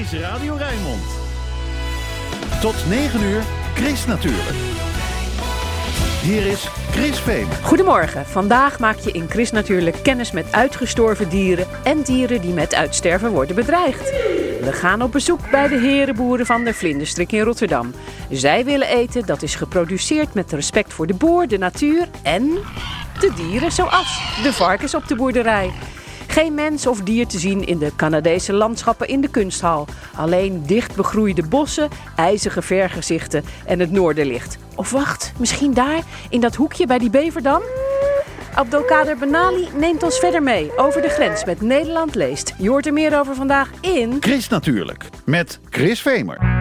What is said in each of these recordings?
is Radio Rijnmond. Tot 9 uur, Chris natuurlijk. Hier is Chris Vemer. Goedemorgen. Vandaag maak je in Chris natuurlijk kennis met uitgestorven dieren en dieren die met uitsterven worden bedreigd. We gaan op bezoek bij de herenboeren van de Vlinderstrik in Rotterdam. Zij willen eten dat is geproduceerd met respect voor de boer, de natuur en de dieren zoals de varkens op de boerderij. Geen mens of dier te zien in de Canadese landschappen in de kunsthal. Alleen dicht begroeide bossen, ijzige vergezichten en het noorderlicht. Of wacht, misschien daar, in dat hoekje bij die beverdam? Abdelkader Benali neemt ons verder mee over de grens met Nederland leest. Je hoort er meer over vandaag in... Chris natuurlijk, met Chris Vemer.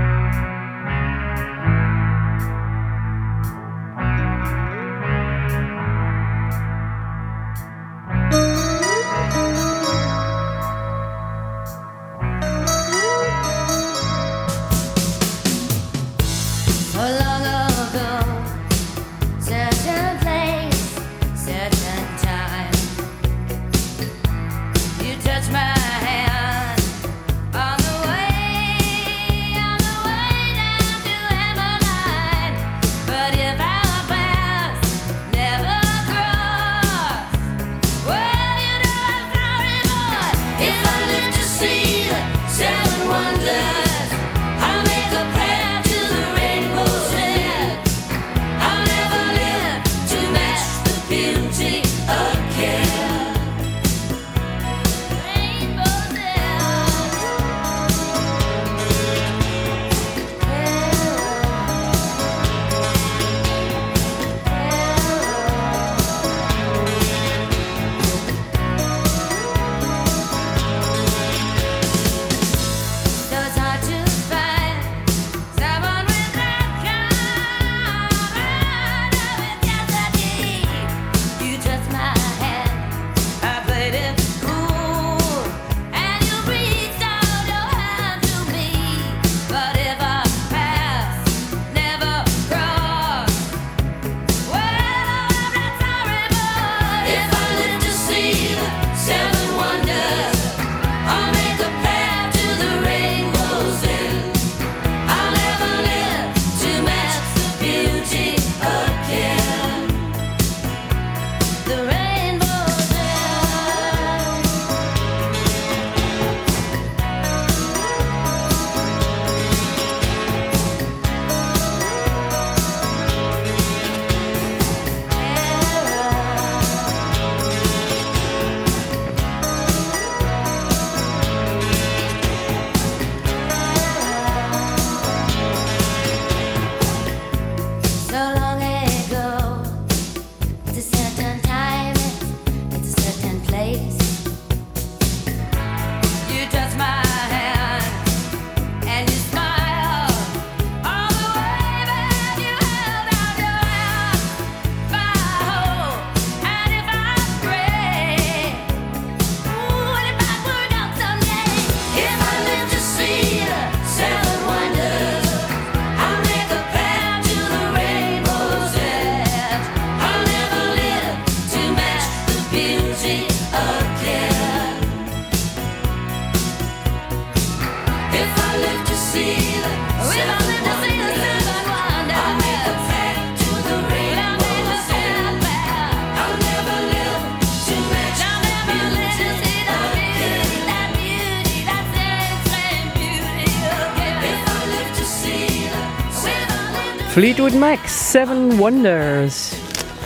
Fleetwood Mac, Seven Wonders.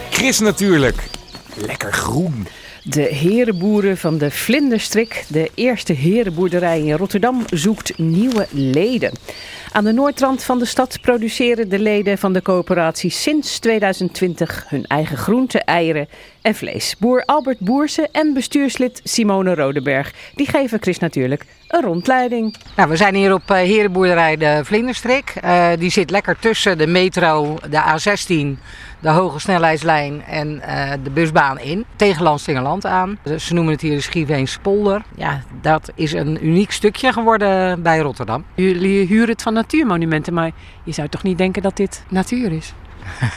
Chris natuurlijk. Lekker groen. De herenboeren van de Vlinderstrik, de eerste herenboerderij in Rotterdam, zoekt nieuwe leden. Aan de noordrand van de stad produceren de leden van de coöperatie sinds 2020 hun eigen groenten, eieren en vlees. Boer Albert Boersen en bestuurslid Simone Rodeberg, die geven Chris natuurlijk een rondleiding. Nou, we zijn hier op eh, Herenboerderij de Vlinderstrik. Eh, die zit lekker tussen de metro, de A16, de hoge snelheidslijn en eh, de busbaan in. Tegen Landstingerland aan. Ze noemen het hier de Schievenspolder. Ja, dat is een uniek stukje geworden bij Rotterdam. Jullie huren het van natuurmonumenten, maar je zou toch niet denken dat dit natuur is?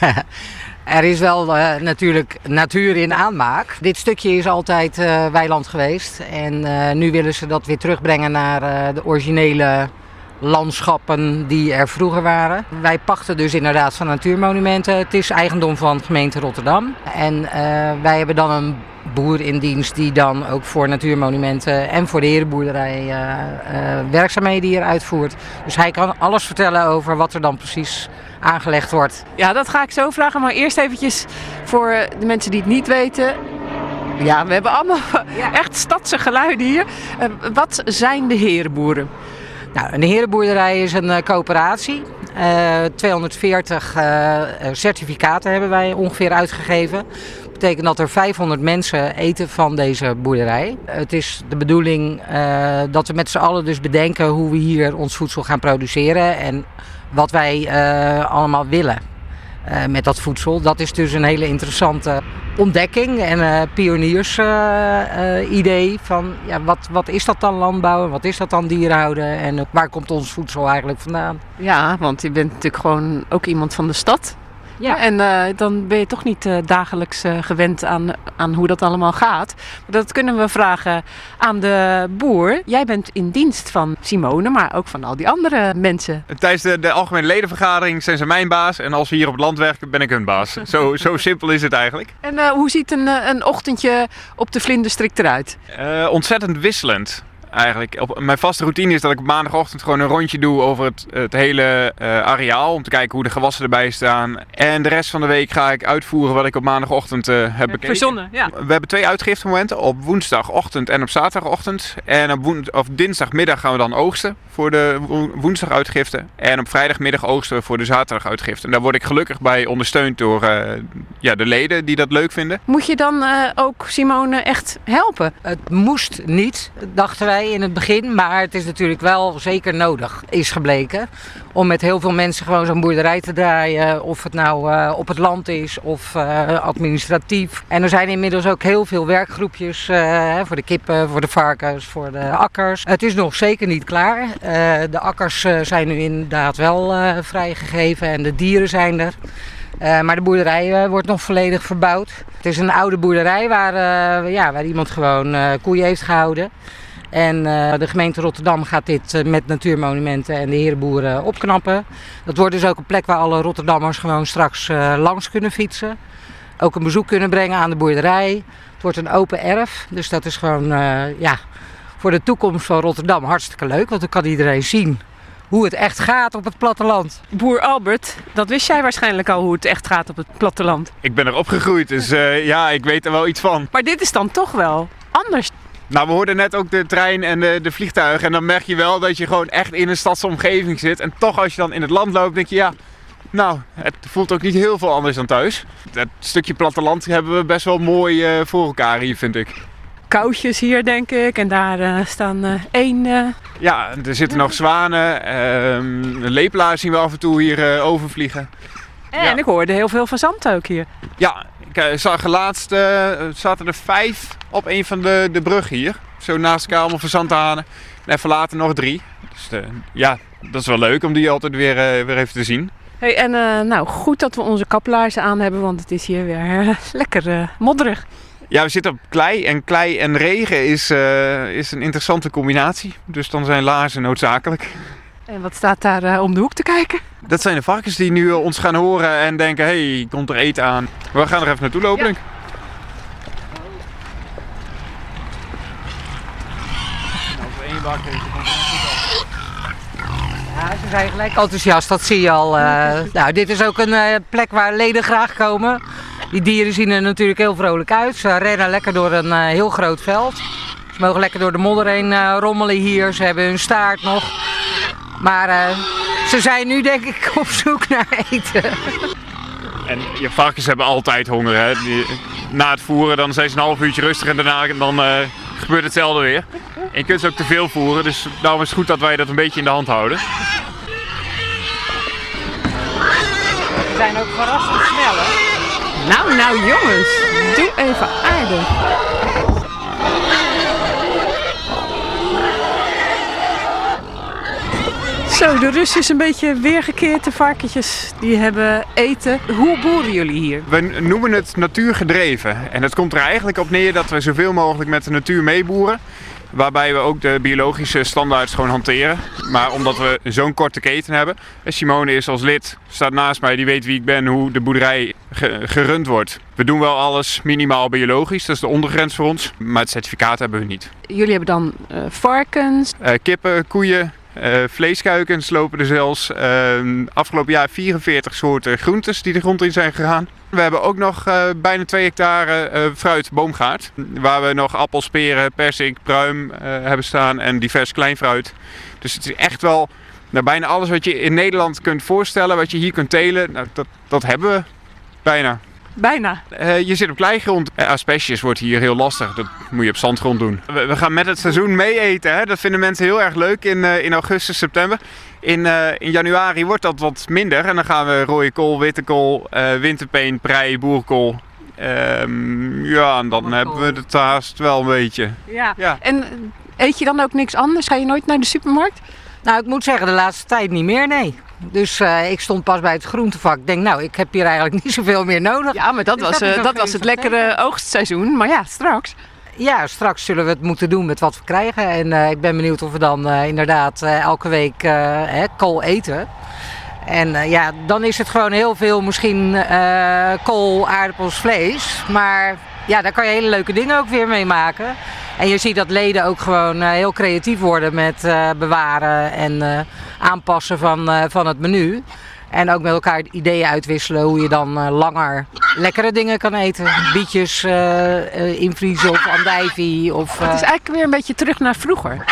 Er is wel eh, natuurlijk natuur in aanmaak. Dit stukje is altijd eh, weiland geweest. En eh, nu willen ze dat weer terugbrengen naar de originele landschappen die er vroeger waren. Wij pachten dus inderdaad van natuurmonumenten. Het is eigendom van gemeente Rotterdam. En wij hebben dan een boer in dienst die dan ook voor natuurmonumenten en voor de herenboerderij werkzaamheden hier uitvoert. Dus hij kan alles vertellen over wat er dan precies aangelegd wordt. Ja, dat ga ik zo vragen. Maar eerst eventjes voor de mensen die het niet weten. Ja, we hebben allemaal echt stadse geluiden hier. Eh, wat zijn de herenboeren? Nou, een herenboerderij is een eh, coöperatie. Eh, 240 eh, certificaten hebben wij ongeveer uitgegeven. Dat betekent dat er 500 mensen eten van deze boerderij. Het is de bedoeling dat we met z'n allen dus bedenken hoe we hier ons voedsel gaan produceren en wat wij eh, allemaal willen eh, met dat voedsel. Dat is dus een hele interessante ontdekking en eh pioniers eh, eh, idee van ja, wat, wat is dat dan landbouwen, wat is dat dan dierenhouden en waar komt ons voedsel eigenlijk vandaan. Ja, want je bent natuurlijk gewoon ook iemand van de stad. Ja. En eh, dan ben je toch niet eh, dagelijks eh, gewend aan, aan hoe dat allemaal gaat. Maar dat kunnen we vragen aan de boer. Jij bent in dienst van Simone, maar ook van al die andere mensen. Tijdens de, de algemene ledenvergadering zijn ze mijn baas en als we hier op het land werken ben ik hun baas. Zo, zo simpel is het eigenlijk. En eh, hoe ziet een, een ochtendje op de vlinderstrik eruit? Eh, ontzettend wisselend eigenlijk. Op, mijn vaste routine is dat ik op maandagochtend gewoon een rondje doe over het, het hele eh, areaal. Om te kijken hoe de gewassen erbij staan. En de rest van de week ga ik uitvoeren wat ik op maandagochtend eh, heb bekeken. Verzonnen, ja. We hebben twee uitgiftemomenten. Op woensdagochtend en op zaterdagochtend. En op woen- of dinsdagmiddag gaan we dan oogsten voor de wo- woensdaguitgifte. En op vrijdagmiddag oogsten we voor de zaterdaguitgifte. En daar word ik gelukkig bij ondersteund door eh, ja, de leden die dat leuk vinden. Moet je dan eh, ook Simone echt helpen? Het moest niet, dachten wij in het begin, maar het is natuurlijk wel zeker nodig, is gebleken. Om met heel veel mensen gewoon zo'n boerderij te draaien, of het nou eh, op het land is of eh, administratief. En er zijn inmiddels ook heel veel werkgroepjes eh, voor de kippen, voor de varkens, voor de akkers. Het is nog zeker niet klaar. De akkers zijn nu inderdaad wel vrijgegeven en de dieren zijn er. Maar de boerderij wordt nog volledig verbouwd. Het is een oude boerderij waar, ja, waar iemand gewoon koeien heeft gehouden. En eh, de gemeente Rotterdam gaat dit eh, met natuurmonumenten en de herenboeren opknappen. Dat wordt dus ook een plek waar alle Rotterdammers gewoon straks eh, langs kunnen fietsen. Ook een bezoek kunnen brengen aan de boerderij. Het wordt een open erf, dus dat is gewoon eh, ja, voor de toekomst van Rotterdam hartstikke leuk. Want dan kan iedereen zien hoe het echt gaat op het platteland. Boer Albert, dat wist jij waarschijnlijk al hoe het echt gaat op het platteland. Ik ben er opgegroeid, dus eh, ja, ik weet er wel iets van. Maar dit is dan toch wel anders. Nou, we hoorden net ook de trein en de, de vliegtuigen. En dan merk je wel dat je gewoon echt in een stadsomgeving zit. En toch als je dan in het land loopt, denk je ja... Nou, het voelt ook niet heel veel anders dan thuis. Dat stukje platteland hebben we best wel mooi eh, voor elkaar hier, vind ik. Koutjes hier, denk ik. En daar eh, staan één. eh, Ja, er zitten nog zwanen. ehm lepelaars zien we af en toe hier overvliegen. en Ja. ik hoorde heel veel van zand ook hier. Ja, ik eh, zag laatst eh, zaten er vijf op een van de, de bruggen hier. Zo naast elkaar allemaal verzandhanen. En even later nog drie. Dus eh, ja, dat is wel leuk om die altijd weer, weer even te zien. Hey, en nou, goed dat we onze kaplaarzen aan hebben, want het is hier weer lekker modderig. Ja, we zitten op klei en klei en regen is, is een interessante combinatie. Dus dan zijn laarzen noodzakelijk. En wat staat daar eh, om de hoek te kijken? Dat zijn de varkens die nu eh, ons gaan horen en denken, hé, hey, komt er eten aan. We gaan er even naartoe lopen, Ja. Ja, ze zijn gelijk enthousiast, dat zie je al. eh. nou, dit is ook een eh, plek waar leden graag komen. Die dieren zien er natuurlijk heel vrolijk uit. Ze rennen lekker door een eh, heel groot veld. Ze mogen lekker door de modder heen eh, rommelen hier. Ze hebben hun staart nog. Maar eh, ze zijn nu denk ik op zoek naar eten. En je varkens hebben altijd honger. Hè? Na het voeren dan zijn ze een half uurtje rustig en daarna dan, eh, gebeurt hetzelfde weer. En je kunt ze ook te veel voeren, dus daarom is het goed dat wij dat een beetje in de hand houden. Ze zijn ook verrassend snel hè. Nou, nou jongens, doe even aardig. Zo, de rust is een beetje weergekeerd. De varkentjes die hebben eten. Hoe boeren jullie hier? We noemen het natuurgedreven. En het komt er eigenlijk op neer dat we zoveel mogelijk met de natuur meeboeren. Waarbij we ook de biologische standaards gewoon hanteren. Maar omdat we zo'n korte keten hebben. en Simone is als lid, staat naast mij, die weet wie ik ben, hoe de boerderij ge- gerund wordt. We doen wel alles minimaal biologisch, dat is de ondergrens voor ons. Maar het certificaat hebben we niet. Jullie hebben dan eh, varkens. Eh, kippen, koeien, eh, vleeskuikens lopen er zelfs. Ehm, afgelopen jaar 44 soorten groentes die de grond in zijn gegaan. We hebben ook nog eh, bijna 2 hectare eh, fruit, boomgaard. Waar we nog appels, peren, persik, pruim hebben staan en divers kleinfruit. Dus het is echt wel nou, bijna alles wat je in Nederland kunt voorstellen, wat je hier kunt telen, nou, dat, dat hebben we bijna. Bijna. Eh, je zit op kleigrond. Uh, asperges wordt hier heel lastig. Dat moet je op zandgrond doen. We, we gaan met het seizoen mee eten. Hè? Dat vinden mensen heel erg leuk in, eh, in augustus, september. In, eh, in januari wordt dat wat minder. En dan gaan we rode kool, witte kool, eh, winterpeen, prei, boerkool. Ehm, ja, en dan hebben we het haast wel een beetje. Ja. Ja. En eh, eet je dan ook niks anders? Ga je nooit naar de supermarkt? Nou, ik moet zeggen, de laatste tijd niet meer, nee. Dus eh, ik stond pas bij het groentevak. Ik denk, nou, ik heb hier eigenlijk niet zoveel meer nodig. Ja, maar dat Dus was, dat eh, dat was het lekkere oogstseizoen. Maar ja, straks. Ja, straks zullen we het moeten doen met wat we krijgen. En eh, ik ben benieuwd of we dan inderdaad elke week hè, kool eten. En ja, dan is het gewoon heel veel misschien kool, aardappels, vlees. Maar ja, daar kan je hele leuke dingen ook weer mee maken. En je ziet dat leden ook gewoon eh, heel creatief worden met eh, bewaren en eh, aanpassen van, eh, van het menu. En ook met elkaar ideeën uitwisselen hoe je dan eh, langer lekkere dingen kan eten. Bietjes eh, eh, invriezen of andijvie. Of, Het is eigenlijk weer een beetje terug naar vroeger.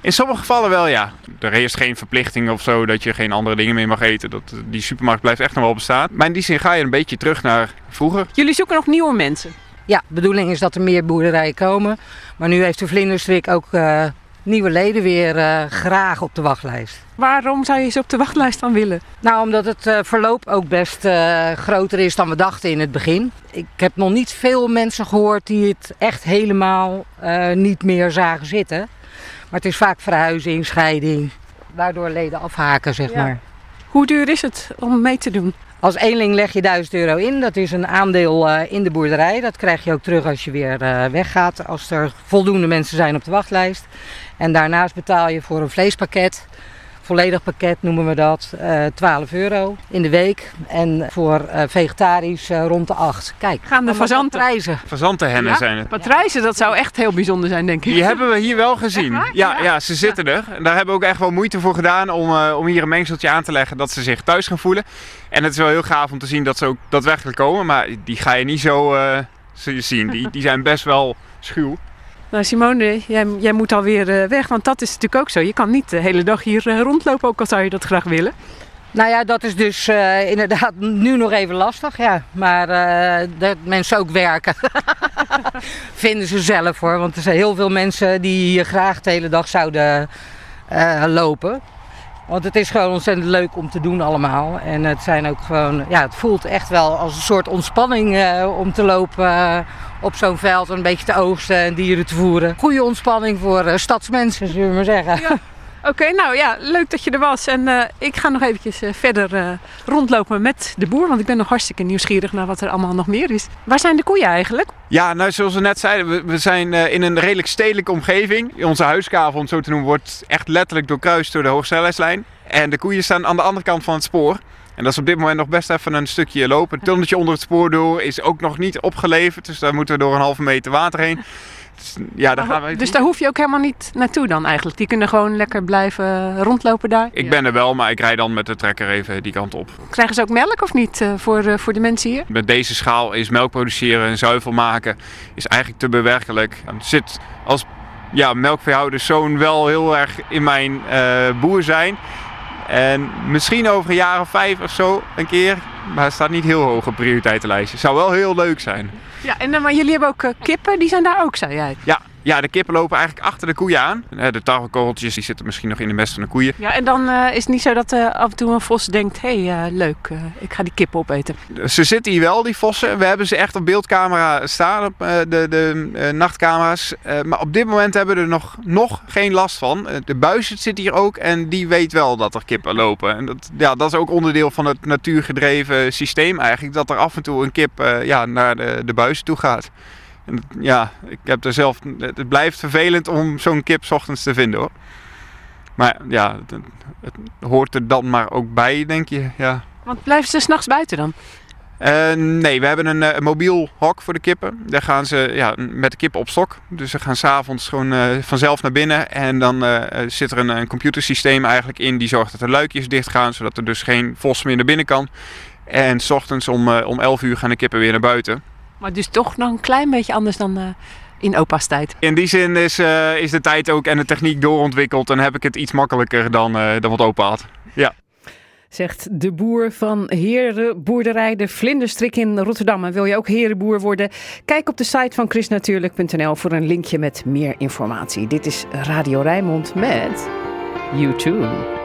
In sommige gevallen wel, ja. Er is geen verplichting of zo dat je geen andere dingen meer mag eten. Dat, die supermarkt blijft echt nog wel bestaan. Maar in die zin ga je een beetje terug naar vroeger. Jullie zoeken nog nieuwe mensen. Ja, de bedoeling is dat er meer boerderijen komen. Maar nu heeft de Vlinderstrik ook eh, nieuwe leden weer eh, graag op de wachtlijst. Waarom zou je ze op de wachtlijst dan willen? Nou, omdat het eh, verloop ook best groter is dan we dachten in het begin. Ik heb nog niet veel mensen gehoord die het echt helemaal niet meer zagen zitten. Maar het is vaak verhuizing, scheiding, waardoor leden afhaken, zeg Ja. maar. Hoe duur is het om mee te doen? Als eenling leg je 1000 euro in. Dat is een aandeel eh, in de boerderij. Dat krijg je ook terug als je weer eh, weggaat. Als er voldoende mensen zijn op de wachtlijst. En daarnaast betaal je voor een vleespakket. Volledig pakket noemen we dat. eh 12 euro in de week. En voor eh, vegetarisch eh, rond de 8. Kijk, Gaan de fazanten? prijzen. Fazantenhennen Ja? zijn het. Patrijzen, dat zou echt heel bijzonder zijn, denk ik. Die hebben we hier wel gezien. Ja, Ja? ja, ze zitten er. En daar hebben we ook echt wel moeite voor gedaan om, eh, om hier een mengseltje aan te leggen dat ze zich thuis gaan voelen. En het is wel heel gaaf om te zien dat ze ook daadwerkelijk komen. Maar die ga je niet zo eh, zo zien. Die, die zijn best wel schuw. Nou, Simone, jij, jij moet alweer eh, weg, want dat is natuurlijk ook zo. Je kan niet de hele dag hier eh, rondlopen, ook al zou je dat graag willen. Nou ja, dat is dus eh, inderdaad nu nog even lastig. Ja. Maar eh, dat mensen ook werken. Vinden ze zelf hoor. Want er zijn heel veel mensen die graag de hele dag zouden lopen. Want het is gewoon ontzettend leuk om te doen allemaal. En het zijn ook gewoon, ja, het voelt echt wel als een soort ontspanning om te lopen op zo'n veld. Een beetje te oogsten en dieren te voeren. Goede ontspanning voor eh, stadsmensen, zullen we maar zeggen. Oké, nou ja, leuk dat je er was. En eh, ik ga nog eventjes eh, verder eh, rondlopen met de boer, want ik ben nog hartstikke nieuwsgierig naar wat er allemaal nog meer is. Waar zijn de koeien eigenlijk? Ja, nou zoals we net zeiden, we, we zijn eh, in een redelijk stedelijke omgeving. Onze huiskavel, om het zo te noemen, wordt echt letterlijk doorkruist door de hoogsnelheidslijn. En de koeien staan aan de andere kant van het spoor. En dat is op dit moment nog best even een stukje lopen. Het tunneltje onder het spoor door is ook nog niet opgeleverd. Dus daar moeten we door een halve meter water heen. Dus, ja, daar gaan we dus daar hoef je ook helemaal niet naartoe dan eigenlijk. Die kunnen gewoon lekker blijven rondlopen daar. Ik ben er wel, maar ik rijd dan met de trekker even die kant op. Krijgen ze ook melk of niet eh, voor, eh, voor de mensen hier? Met deze schaal is melk produceren en zuivel maken is eigenlijk te bewerkelijk. Het zit als ja, melkveehouderszoon wel heel erg in mijn eh, boer zijn. En misschien over een jaar of vijf of zo een keer. Maar het staat niet heel hoog op prioriteitenlijstje. Zou wel heel leuk zijn. Ja, en, maar jullie hebben ook eh, kippen, die zijn daar ook, zei jij. Ja, Ja, de kippen lopen eigenlijk achter de koeien aan. Eh, De tarwekorreltjes die zitten misschien nog in de mest van de koeien. Ja, en dan eh, is het niet zo dat eh, af en toe een vos denkt... hé, hey, leuk, ik ga die kippen opeten. Ze zitten hier wel, die vossen. We hebben ze echt op beeldcamera staan, op de, de nachtcamera's. Maar op dit moment hebben we er nog, nog geen last van. De buis zit hier ook en die weet wel dat er kippen lopen. En dat, ja, dat is ook onderdeel van het natuurgedreven systeem eigenlijk. Dat er af en toe een kip ja, naar de, de buis toe gaat. En, ja, ik heb er zelf, het blijft vervelend om zo'n kip 's ochtends te vinden hoor. Maar ja, het, het hoort er dan maar ook bij, denk je. Ja. Want blijven ze s'nachts buiten dan? Eh, nee, we hebben een, eh, mobiel hok voor de kippen. Daar gaan ze ja, met de kippen op stok. Dus ze gaan s'avonds gewoon eh, vanzelf naar binnen. En dan zit er een, een computersysteem eigenlijk in die zorgt dat de luikjes dicht gaan. Zodat er dus geen vos meer naar binnen kan. En s ochtends om, om 11 uur gaan de kippen weer naar buiten. Maar dus toch nog een klein beetje anders dan eh, in opa's tijd. In die zin is, eh, is de tijd ook en de techniek doorontwikkeld. En heb ik het iets makkelijker dan, eh, dan wat opa had. Ja. Zegt de boer van Herenboerderij de Vlinderstrik in Rotterdam. En wil je ook herenboer worden? Kijk op de site van chrisnatuurlijk.nl voor een linkje met meer informatie. Dit is Radio Rijnmond met YouTube.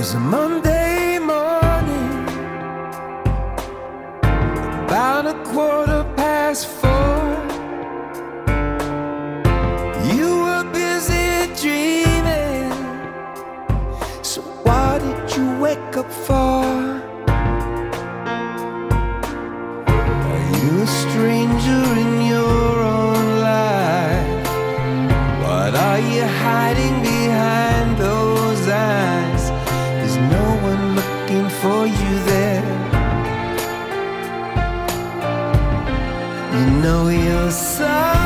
Was a Monday morning, about a quarter past four. You were busy dreaming, so why did you wake up for? inside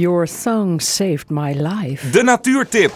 Your song saved my life. De natuurtip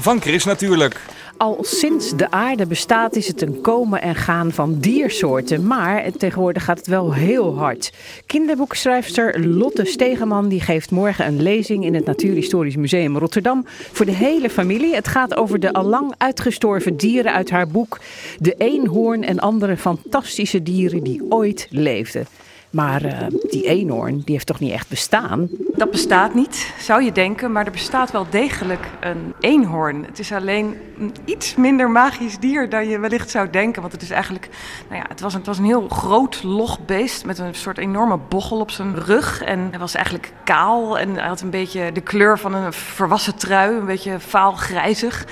van Chris natuurlijk. Al sinds de aarde bestaat is het een komen en gaan van diersoorten. Maar tegenwoordig gaat het wel heel hard. Kinderboekschrijfster Lotte Stegeman die geeft morgen een lezing in het Natuurhistorisch Museum Rotterdam voor de hele familie. Het gaat over de allang uitgestorven dieren uit haar boek De eenhoorn en andere fantastische dieren die ooit leefden. Maar eh, die eenhoorn, die heeft toch niet echt bestaan? Dat bestaat niet, zou je denken, maar er bestaat wel degelijk een eenhoorn. Het is alleen een iets minder magisch dier dan je wellicht zou denken. Want het is eigenlijk, nou ja, het was een, het was een heel groot, log beest met een soort enorme bochel op zijn rug. En hij was eigenlijk kaal en hij had een beetje de kleur van een verwassen trui, een beetje vaal grijzig.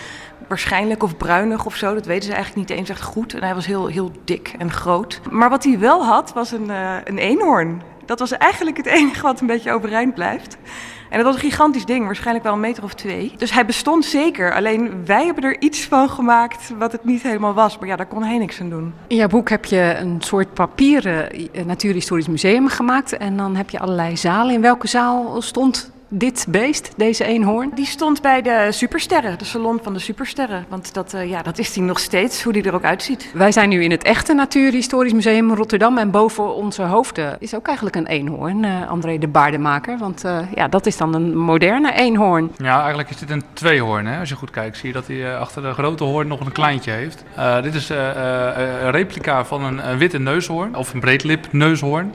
Waarschijnlijk of bruinig of zo, dat weten ze eigenlijk niet eens echt goed. En hij was heel, heel dik en groot. Maar wat hij wel had, was een, eh, een eenhoorn. Dat was eigenlijk het enige wat een beetje overeind blijft. En dat was een gigantisch ding, waarschijnlijk wel een meter of twee. Dus hij bestond zeker, alleen wij hebben er iets van gemaakt wat het niet helemaal was. Maar ja, daar kon hij niks aan doen. In jouw boek heb je een soort papieren eh, natuurhistorisch museum gemaakt. En dan heb je allerlei zalen. In welke zaal stond dit beest, deze eenhoorn? Die stond bij de supersterren, de salon van de supersterren. Want dat, eh, ja, dat is die nog steeds, hoe die er ook uitziet. Wij zijn nu in het echte Natuurhistorisch Museum Rotterdam. En boven onze hoofden is ook eigenlijk een eenhoorn, eh, André de Baardemaker. Want eh, ja, dat is dan een moderne eenhoorn. Ja, eigenlijk is dit een tweehoorn. Hè? Als je goed kijkt, zie je dat hij achter de grote hoorn nog een kleintje heeft. Eh, dit is eh, eh, een replica van een, een witte neushoorn, of een breedlip neushoorn.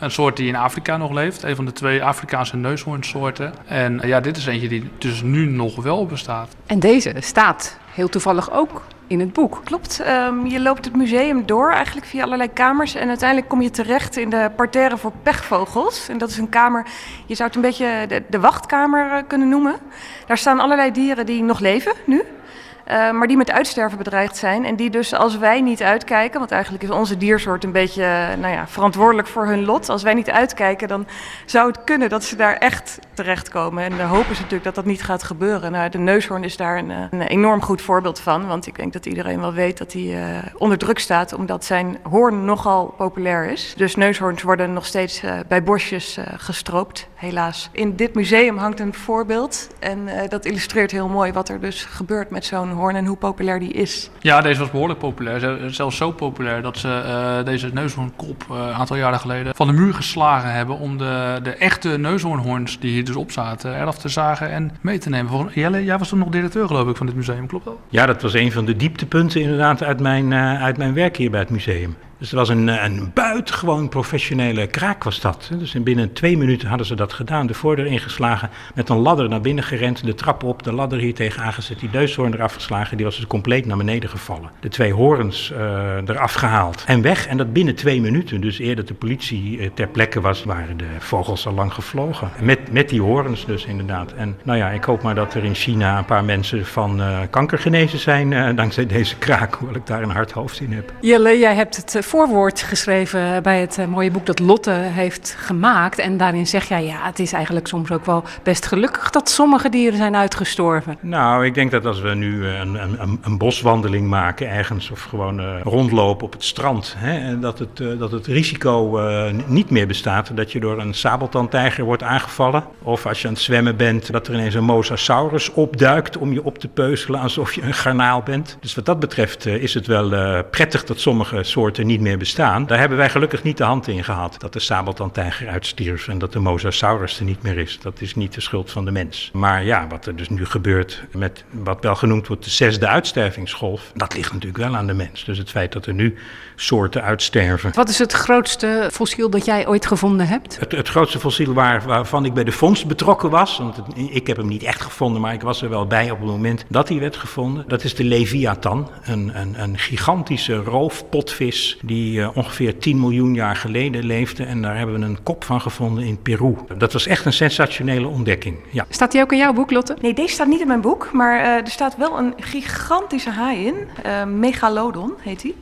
Een soort die in Afrika nog leeft. Een van de twee Afrikaanse neushoornsoorten. En eh, ja, dit is eentje die dus nu nog wel bestaat. En deze staat heel toevallig ook in het boek. Klopt, ehm, je loopt het museum door eigenlijk via allerlei kamers. En uiteindelijk kom je terecht in de parterre voor pechvogels. En dat is een kamer, je zou het een beetje de, de wachtkamer eh, kunnen noemen. Daar staan allerlei dieren die nog leven nu. Eh, maar die met uitsterven bedreigd zijn. En die dus als wij niet uitkijken, want eigenlijk is onze diersoort een beetje eh, nou ja, verantwoordelijk voor hun lot. Als wij niet uitkijken, dan zou het kunnen dat ze daar echt terechtkomen. En de hoop is natuurlijk dat dat niet gaat gebeuren. Nou, de neushoorn is daar een, eh, enorm goed voorbeeld van. Want ik denk dat iedereen wel weet dat hij onder druk staat, omdat zijn hoorn nogal populair is. Dus neushoorns worden nog steeds bij bosjes gestroopt, helaas. In dit museum hangt een voorbeeld. En eh, dat illustreert heel mooi wat er dus gebeurt met zo'n hoorn en hoe populair die is. Ja, deze was behoorlijk populair. Ze- Zelfs zo populair dat ze eh, deze neushoornkop eh, een aantal jaren geleden van de muur geslagen hebben om de, de echte neushoornhoorns die hier dus op zaten eraf te zagen en mee te nemen. Volgens- Jelle, jij was toen nog directeur geloof ik van dit museum, klopt dat? Ja, dat was een van de dieptepunten inderdaad uit mijn, eh, uit mijn werk hier bij het museum. Dus het was een, eh, een buitengewoon professionele kraak was dat. Dus in binnen twee minuten hadden ze dat gedaan. De voordeur ingeslagen, met een ladder naar binnen gerend, de trap op, de ladder hier tegen aangezet, die neushoorn eraf geslagen. Die was dus compleet naar beneden gevallen. De twee horens eh, eraf gehaald en weg. En dat binnen twee minuten. Dus eer dat de politie eh, ter plekke was, waren de vogels al lang gevlogen. Met, met die horens dus inderdaad. En nou ja, ik hoop maar dat er in China een paar mensen van kanker genezen zijn dankzij deze kraak, hoewel ik daar een hard hoofd in heb. Jelle, jij hebt het voorwoord geschreven bij het eh, mooie boek dat Lotte heeft gemaakt. En daarin zeg jij, ja, het is eigenlijk soms ook wel best gelukkig dat sommige dieren zijn uitgestorven. Nou, ik denk dat als we nu eh, een, een, een- boswandeling maken ergens of gewoon eh, rondlopen op het strand, hè, dat, het, dat het risico niet meer bestaat dat je door een sabeltandtijger wordt aangevallen. Of als je aan het zwemmen bent, dat er ineens een mosasaurus opduikt om je op te peuzelen alsof je een garnaal bent. Dus wat dat betreft is het wel prettig dat sommige soorten niet meer bestaan. Daar hebben wij gelukkig niet de hand in gehad. Dat de sabeltandtijger uitstierf en dat de mosasaurus er niet meer is. Dat is niet de schuld van de mens. Maar ja, wat er dus nu gebeurt met wat wel genoemd wordt de zesde uitstervingsgolf, dat ligt natuurlijk wel aan de mens. Dus het feit dat er nu soorten uitsterven. Wat is het grootste fossiel dat jij ooit gevonden hebt? Het, het grootste fossiel waar, waarvan ik bij de vondst betrokken was, want het- ik heb hem niet echt gevonden, maar ik was er wel bij op het moment dat hij werd gevonden. Dat is de Leviathan, een, een, een gigantische roofpotvis die eh, ongeveer 10 miljoen jaar geleden leefde. En daar hebben we een kop van gevonden in Peru. Dat was echt een sensationele ontdekking. Ja. Staat die ook in jouw boek, Lotte? Nee, deze staat niet in mijn boek, maar eh, er staat wel een gigantische haai in. Eh, Megalodon heet die.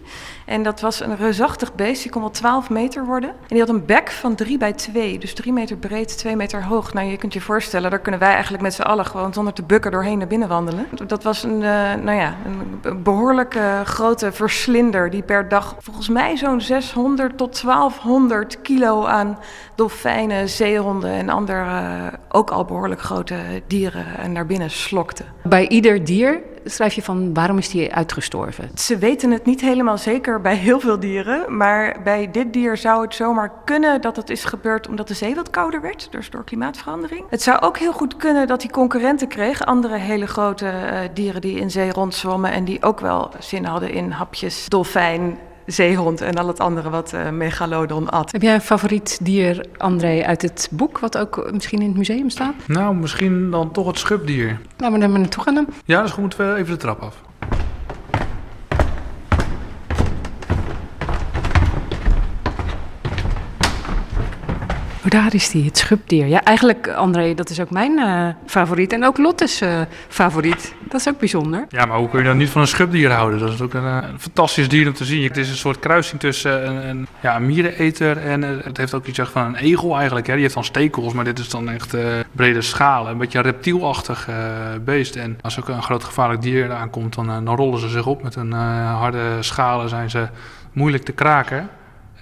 En dat was een reusachtig beest, die kon wel 12 meter worden. En die had een bek van 3 bij 2, dus 3 meter breed, 2 meter hoog. Nou, je kunt je voorstellen, daar kunnen wij eigenlijk met z'n allen gewoon zonder te bukken doorheen naar binnen wandelen. Dat was een, eh, nou ja, een behoorlijk eh, grote verslinder die per dag volgens mij zo'n 600 tot 1200 kilo aan dolfijnen, zeehonden en andere eh, ook al behoorlijk grote dieren en naar binnen slokte. Bij ieder dier schrijf je van waarom is die uitgestorven? Ze weten het niet helemaal zeker bij heel veel dieren. Maar bij dit dier zou het zomaar kunnen dat het is gebeurd omdat de zee wat kouder werd. Dus door klimaatverandering. Het zou ook heel goed kunnen dat hij concurrenten kreeg. Andere hele grote eh, dieren die in zee rondzwommen. En die ook wel zin hadden in hapjes, dolfijn, zeehond en al het andere wat eh, megalodon at. Heb jij een favoriet dier, André, uit het boek, wat ook misschien in het museum staat? Nou, misschien dan toch het schubdier. Nou, maar dan maar naartoe gaan dan. Ja, dus moeten we even de trap af. Daar is die, het schubdier. Ja, eigenlijk, André, dat is ook mijn eh, favoriet. En ook Lotte's eh, favoriet. Dat is ook bijzonder. Ja, maar hoe kun je dan niet van een schubdier houden? Dat is ook een, eh, een fantastisch dier om te zien. Het is een soort kruising tussen een, een, ja, een miereneter en eh, het heeft ook iets van een egel eigenlijk. Hè. Die heeft dan stekels, maar dit is dan echt eh, brede schalen. Een beetje een reptielachtig eh, beest. En als ook een groot gevaarlijk dier aankomt, dan, eh, dan rollen ze zich op. Met eh, harde schalen zijn ze moeilijk te kraken.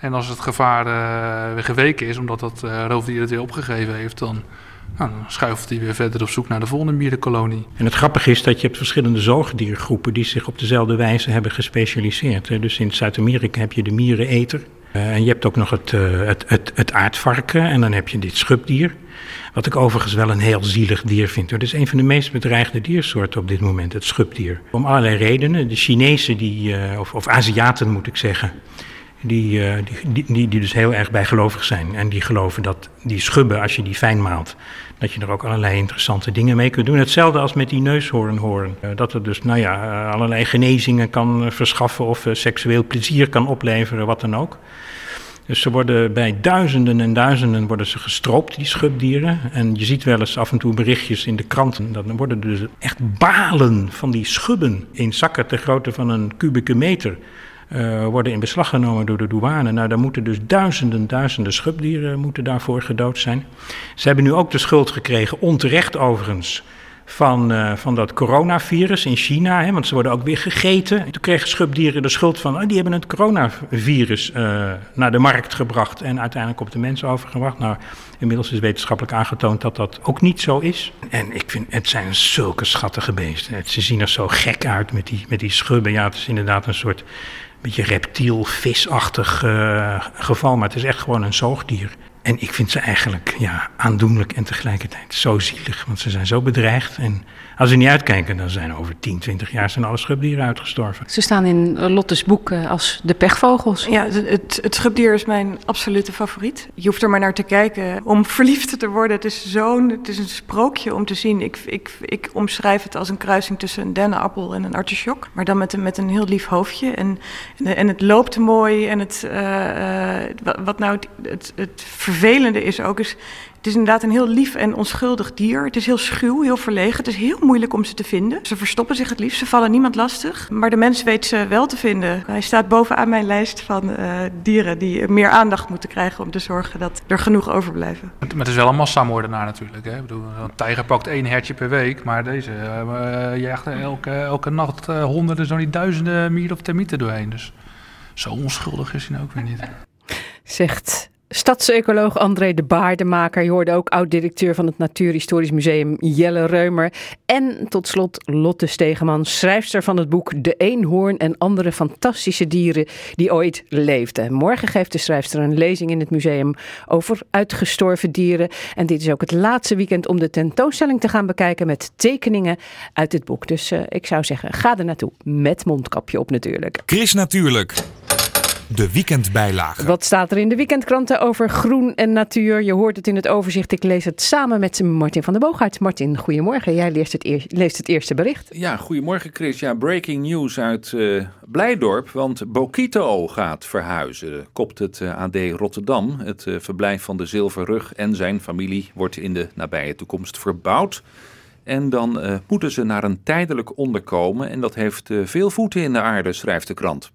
En als het gevaar eh, weer geweken is, omdat dat eh, roofdier het weer opgegeven heeft, dan, nou, dan schuift hij weer verder op zoek naar de volgende mierenkolonie. En het grappige is dat je hebt verschillende zoogdiergroepen die zich op dezelfde wijze hebben gespecialiseerd. Dus in Zuid-Amerika heb je de miereneter. eh, en je hebt ook nog het, het, het, het aardvarken en dan heb je dit schubdier. Wat ik overigens wel een heel zielig dier vind. Het is een van de meest bedreigde diersoorten op dit moment, het schubdier. Om allerlei redenen. De Chinezen, die, of, of Aziaten moet ik zeggen, die, eh, die, die, die, die dus heel erg bijgelovig zijn. En die geloven dat die schubben, als je die fijn maalt, dat je er ook allerlei interessante dingen mee kunt doen. Hetzelfde als met die neushoornhoorn. Eh, dat het dus nou ja, eh, allerlei genezingen kan verschaffen of seksueel plezier kan opleveren, wat dan ook. Dus ze worden bij duizenden en duizenden worden ze gestroopt, die schubdieren. En je ziet wel eens af en toe berichtjes in de kranten. Dan worden dus echt balen van die schubben in zakken ter grootte van een kubieke meter. Eh, worden in beslag genomen door de douane. Nou, daar moeten dus duizenden, duizenden schubdieren moeten daarvoor gedood zijn. Ze hebben nu ook de schuld gekregen, onterecht overigens, van, eh, van dat coronavirus in China. Hè, want ze worden ook weer gegeten. Toen kregen schubdieren de schuld van, oh, die hebben het coronavirus eh, naar de markt gebracht en uiteindelijk op de mensen overgebracht. Nou, inmiddels is wetenschappelijk aangetoond dat dat ook niet zo is. En ik vind, het zijn zulke schattige beesten. Ze zien er zo gek uit met die, met die schubben. Ja, het is inderdaad een soort beetje reptiel, visachtig eh, geval, maar het is echt gewoon een zoogdier. En ik vind ze eigenlijk ja, aandoenlijk en tegelijkertijd zo zielig, want ze zijn zo bedreigd. En als ze niet uitkijken, dan zijn over 10, 20 jaar zijn alle schubdieren uitgestorven. Ze staan in Lotte's boek eh, als de pechvogels. Ja, het, het, schubdier is mijn absolute favoriet. Je hoeft er maar naar te kijken om verliefd te worden. Het is zo'n, het is een sprookje om te zien. Ik, ik, ik omschrijf het als een kruising tussen een dennenappel en een artichok. Maar dan met een, met een heel lief hoofdje. En, en, het loopt mooi. En het, eh, eh, wat, wat nou het, het, het vervelende is ook, is het is inderdaad een heel lief en onschuldig dier. Het is heel schuw, heel verlegen. Het is heel moeilijk om ze te vinden. Ze verstoppen zich het liefst, ze vallen niemand lastig. Maar de mens weet ze wel te vinden. Hij staat bovenaan mijn lijst van eh, dieren die meer aandacht moeten krijgen om te zorgen dat er genoeg overblijven. Maar het is wel een massamoordenaar natuurlijk. Hè? Ik bedoel, een tijger pakt één hertje per week, maar deze uh, jaagt er elke, elke nacht uh, honderden, zo niet duizenden mieren of termieten doorheen. Dus zo onschuldig is hij nou ook weer niet. Zegt Stadsecoloog André de Baardemaker. Je hoorde ook oud-directeur van het Natuurhistorisch Museum Jelle Reumer. En tot slot Lotte Stegeman, schrijfster van het boek De Eenhoorn en andere fantastische dieren die ooit leefden. Morgen geeft de schrijfster een lezing in het museum over uitgestorven dieren. En dit is ook het laatste weekend om de tentoonstelling te gaan bekijken met tekeningen uit het boek. Dus uh, ik zou zeggen, ga er naartoe. Met mondkapje op natuurlijk. Chris Natuurlijk. De weekendbijlage. Wat staat er in de weekendkranten over groen en natuur? Je hoort het in het overzicht. Ik lees het samen met Martin van der Boogaard. Martin, goedemorgen. Jij leest het, eer, leest het eerste bericht. Ja, goedemorgen Chris. Ja, breaking news uit uh, Blijdorp. Want Bokito gaat verhuizen, kopt het uh, AD Rotterdam. Het uh, verblijf van de Zilverrug en zijn familie wordt in de nabije toekomst verbouwd. En dan uh, moeten ze naar een tijdelijk onderkomen. En dat heeft uh, veel voeten in de aarde, schrijft de krant.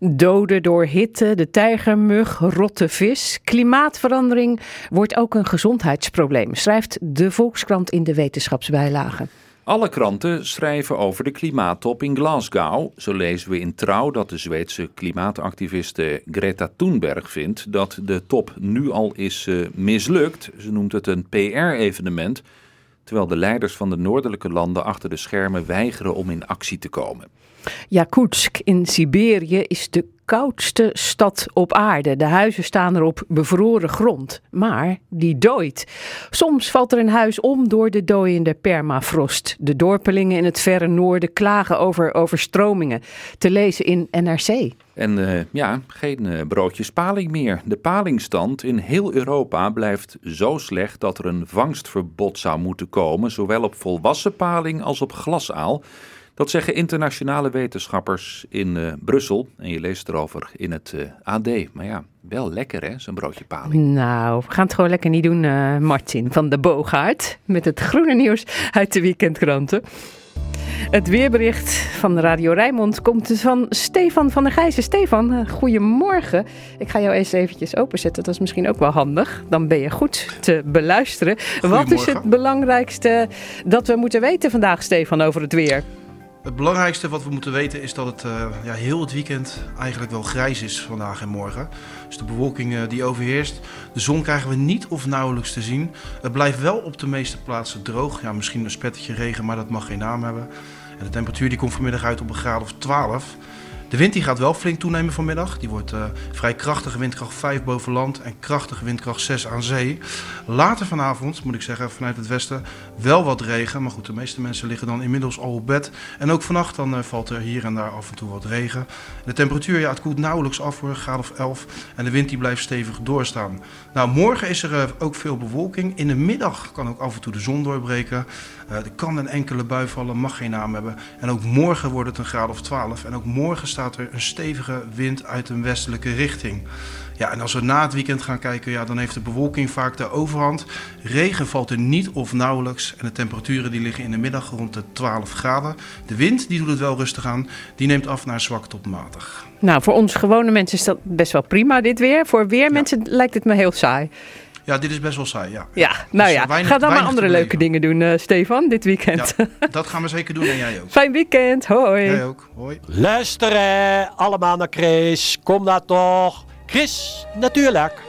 Doden door hitte, de tijgermug, rotte vis. Klimaatverandering wordt ook een gezondheidsprobleem, schrijft de Volkskrant in de wetenschapsbijlage. Alle kranten schrijven over de klimaattop in Glasgow. Zo lezen we in Trouw dat de Zweedse klimaatactiviste Greta Thunberg vindt dat de top nu al is uh, mislukt. Ze noemt het een PR-evenement. terwijl de leiders van de noordelijke landen achter de schermen weigeren om in actie te komen. Jakutsk in Siberië is de koudste stad op aarde. De huizen staan er op bevroren grond, maar die dooit. Soms valt er een huis om door de dooiende permafrost. De dorpelingen in het verre noorden klagen over overstromingen. Te lezen in NRC. En eh, ja, geen broodjes paling meer. De palingstand in heel Europa blijft zo slecht dat er een vangstverbod zou moeten komen, zowel op volwassen paling als op glasaal. Dat zeggen internationale wetenschappers in eh, Brussel. En je leest erover in het eh, AD. Maar ja, wel lekker hè, zo'n broodje paling. Nou, we gaan het gewoon lekker niet doen, eh, Martin van de Boogaard. Met het groene nieuws uit de weekendkranten. Het weerbericht van Radio Rijnmond komt van Stefan van der Gijzen. Stefan, goedemorgen. Ik ga jou eens eventjes openzetten. Dat is misschien ook wel handig. Dan ben je goed te beluisteren. Wat is het belangrijkste dat we moeten weten vandaag, Stefan, over het weer? Het belangrijkste wat we moeten weten is dat het eh, ja, heel het weekend eigenlijk wel grijs is vandaag en morgen. Dus de bewolking eh, die overheerst. De zon krijgen we niet of nauwelijks te zien. Het blijft wel op de meeste plaatsen droog. Ja, misschien een spettetje regen, maar dat mag geen naam hebben. En de temperatuur die komt vanmiddag uit op een graad of 12. De wind die gaat wel flink toenemen vanmiddag. Die wordt eh, vrij krachtige windkracht 5 boven land en krachtige windkracht 6 aan zee. Later vanavond, moet ik zeggen, vanuit het westen wel wat regen. Maar goed, de meeste mensen liggen dan inmiddels al op bed. En ook vannacht dan eh, valt er hier en daar af en toe wat regen. De temperatuur, ja, het koelt nauwelijks af voor een graad of 11. En de wind die blijft stevig doorstaan. Nou, morgen is er eh, ook veel bewolking. In de middag kan ook af en toe de zon doorbreken. Eh, er kan een enkele bui vallen, mag geen naam hebben. En ook morgen wordt het een graad of 12. En ook morgen staat er een stevige wind uit een westelijke richting. Ja, en als we na het weekend gaan kijken, ja, dan heeft de bewolking vaak de overhand. Regen valt er niet of nauwelijks. En de temperaturen die liggen in de middag rond de 12 graden. De wind die doet het wel rustig aan. Die neemt af naar zwak tot matig. Nou, voor ons gewone mensen is dat best wel prima, dit weer. Voor weermensen lijkt het me heel saai. Ja, dit is best wel saai, ja. Ja, nou Dus, ja. weinig- Ga dan maar andere leuke dingen doen, eh, Stefan, dit weekend. Ja, dat gaan we zeker doen en jij ook. Fijn weekend, hoi. Jij ook, hoi. Luisteren allemaal naar Chris. Kom daar toch. Chris, natuurlijk.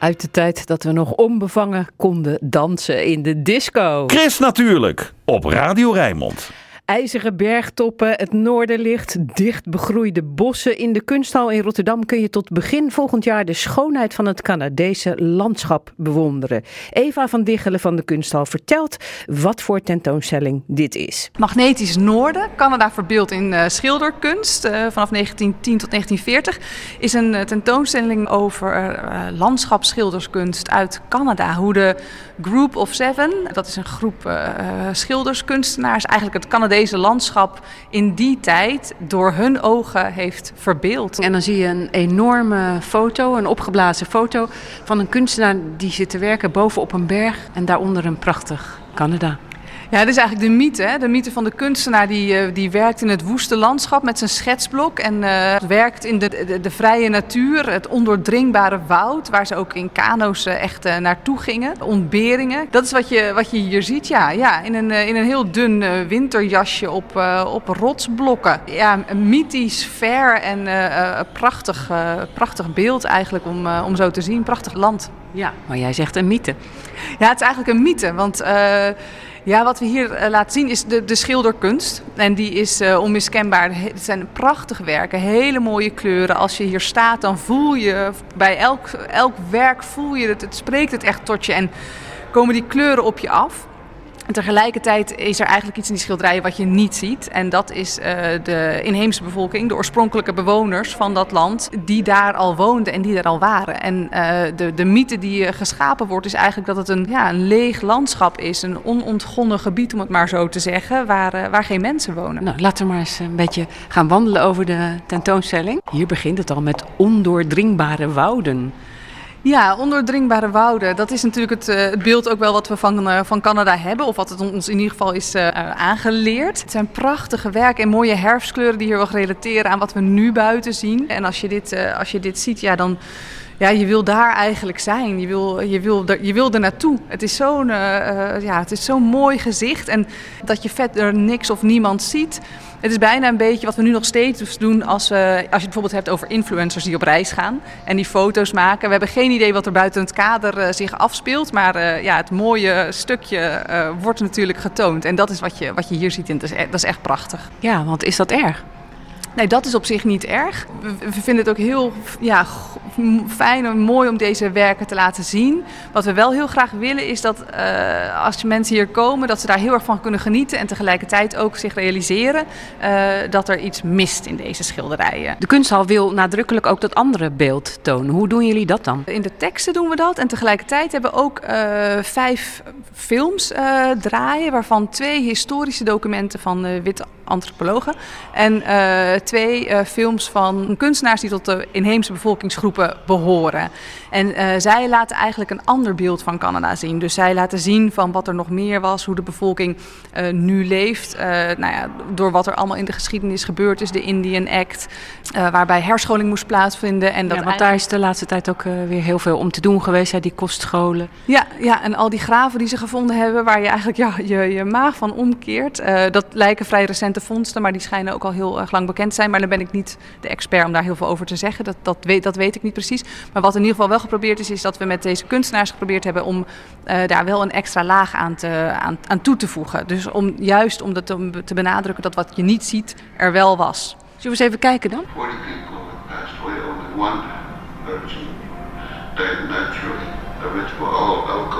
Uit de tijd dat we nog onbevangen konden dansen in de disco. Chris natuurlijk, op Radio Rijnmond. IJzeren bergtoppen, het noorderlicht, dicht begroeide bossen. In de kunsthal in Rotterdam kun je tot begin volgend jaar de schoonheid van het Canadese landschap bewonderen. Eva van Diggelen van de kunsthal vertelt wat voor tentoonstelling dit is. Magnetisch Noorden, Canada verbeeld in uh, schilderkunst uh, vanaf 1910 tot 1940, is een uh, tentoonstelling over landschapsschilderskunst uit Canada. Hoe de Group of Seven, dat is een groep schilderskunstenaars, eigenlijk het Canadese deze landschap in die tijd door hun ogen heeft verbeeld. En dan zie je een enorme foto, een opgeblazen foto van een kunstenaar die zit te werken bovenop een berg en daaronder een prachtig Canada. Ja, dat is eigenlijk de mythe. Hè? De mythe van de kunstenaar die, uh, die werkt in het woeste landschap met zijn schetsblok. En uh, werkt in de, de, de, vrije natuur, het ondoordringbare woud. Waar ze ook in kano's uh, echt naartoe gingen. Ontberingen. Dat is wat je, wat je hier ziet. Ja, ja in, een, in een heel dun winterjasje op, op rotsblokken. Ja, een mythisch, fair en prachtig, prachtig beeld eigenlijk om, om zo te zien. Prachtig land. Ja, maar jij zegt een mythe. Ja, het is eigenlijk een mythe. Want... Ja, wat we hier uh, laten zien is de, de schilderkunst. En die is uh, onmiskenbaar. Het zijn prachtige werken, hele mooie kleuren. Als je hier staat, dan voel je bij elk, elk werk voel je het. Het spreekt het echt tot je en komen die kleuren op je af. En tegelijkertijd is er eigenlijk iets in die schilderijen wat je niet ziet. En dat is uh, de inheemse bevolking, de oorspronkelijke bewoners van dat land, die daar al woonden en die daar al waren. En uh, de, de mythe die geschapen wordt, is eigenlijk dat het een, ja, een leeg landschap is. Een onontgonnen gebied, om het maar zo te zeggen, waar, waar geen mensen wonen. Nou, laten we maar eens een beetje gaan wandelen over de tentoonstelling. Hier begint het al met ondoordringbare wouden. Ja, ondoordringbare wouden. Dat is natuurlijk het, uh, het beeld ook wel wat we van, uh, van Canada hebben. Of wat het ons in ieder geval is uh, aangeleerd. Het zijn prachtige werken en mooie herfstkleuren die hier wel relateren aan wat we nu buiten zien. En als je dit, als je dit ziet, ja, dan... Ja, je wil daar eigenlijk zijn. Je wil, je wil, er, je wil er naartoe. Het is zo'n ja, het is mooi gezicht. En dat je verder niks of niemand ziet... Het is bijna een beetje wat we nu nog steeds doen als, als je het bijvoorbeeld hebt over influencers die op reis gaan en die foto's maken. We hebben geen idee wat er buiten het kader uh, zich afspeelt, maar ja, het mooie stukje wordt natuurlijk getoond. En dat is wat je, wat je hier ziet en dat is, dat is echt prachtig. Ja, want is dat erg? Nee, dat is op zich niet erg. We vinden het ook heel ja, fijn en mooi om deze werken te laten zien. Wat we wel heel graag willen is dat uh, als mensen hier komen, dat ze daar heel erg van kunnen genieten. En tegelijkertijd ook zich realiseren uh, dat er iets mist in deze schilderijen. De kunsthal wil nadrukkelijk ook dat andere beeld tonen. Hoe doen jullie dat dan? In de teksten doen we dat. En tegelijkertijd hebben we ook uh, vijf films draaien. Waarvan twee historische documenten van witte antropologen. En uh, twee uh, films van kunstenaars die tot de inheemse bevolkingsgroepen behoren. En uh, zij laten eigenlijk een ander beeld van Canada zien. Dus zij laten zien van wat er nog meer was, hoe de bevolking nu leeft. nou ja, door wat er allemaal in de geschiedenis gebeurd is, de Indian Act, waarbij herscholing moest plaatsvinden. En dat ja, want daar is de laatste tijd ook weer heel veel om te doen geweest, hè, die kostscholen. Ja, ja, en al die graven die ze gevonden hebben, waar je eigenlijk ja, je, je maag van omkeert. dat lijken vrij recente vondsten, maar die schijnen ook al heel erg lang bekend te zijn. Maar dan ben ik niet de expert om daar heel veel over te zeggen. Dat, dat, weet, dat weet ik niet precies. Maar wat in ieder geval wel geprobeerd is, is dat we met deze kunstenaars geprobeerd hebben om uh, daar wel een extra laag aan, te, aan, aan toe te voegen. Dus om, juist om dat te, te benadrukken dat wat je niet ziet er wel was. Zullen we eens even kijken dan?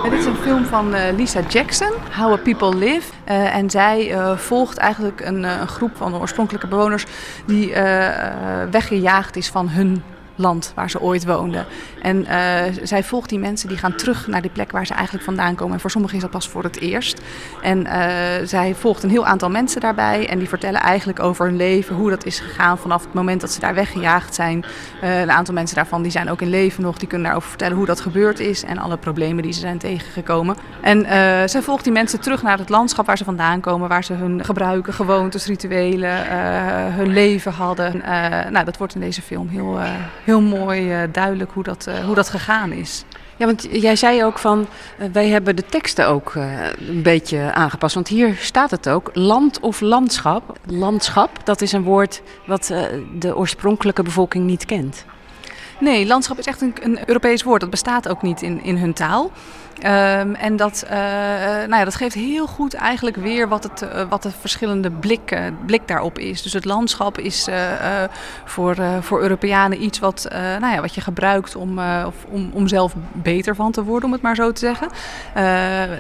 Dit is een film van uh, Lisa Jackson, How a People Live. Uh, en zij uh, volgt eigenlijk een, een, groep van oorspronkelijke bewoners die weggejaagd is van hun land waar ze ooit woonden. En uh, zij volgt die mensen die gaan terug naar die plek waar ze eigenlijk vandaan komen. En voor sommigen is dat pas voor het eerst. En uh, zij volgt een heel aantal mensen daarbij. En die vertellen eigenlijk over hun leven, hoe dat is gegaan vanaf het moment dat ze daar weggejaagd zijn. Uh, een aantal mensen daarvan die zijn ook in leven nog. Die kunnen daarover vertellen hoe dat gebeurd is en alle problemen die ze zijn tegengekomen. En zij volgt die mensen terug naar het landschap waar ze vandaan komen. Waar ze hun gebruiken, gewoontes, rituelen, hun leven hadden. nou, dat wordt in deze film heel, heel mooi duidelijk hoe dat hoe dat gegaan is. Ja, want jij zei ook van, uh, wij hebben de teksten ook een beetje aangepast. Want hier staat het ook, land of landschap. Landschap, dat is een woord wat de oorspronkelijke bevolking niet kent. Nee, landschap is echt een, een Europees woord. Dat bestaat ook niet in, in hun taal. Ehm, en dat, eh, nou ja, dat geeft heel goed eigenlijk weer wat, het, eh, wat de verschillende blik, eh, blik daarop is. Dus het landschap is eh, eh, voor, eh, voor Europeanen iets wat, eh, nou ja, wat je gebruikt om, eh, om, om zelf beter van te worden, om het maar zo te zeggen. Eh,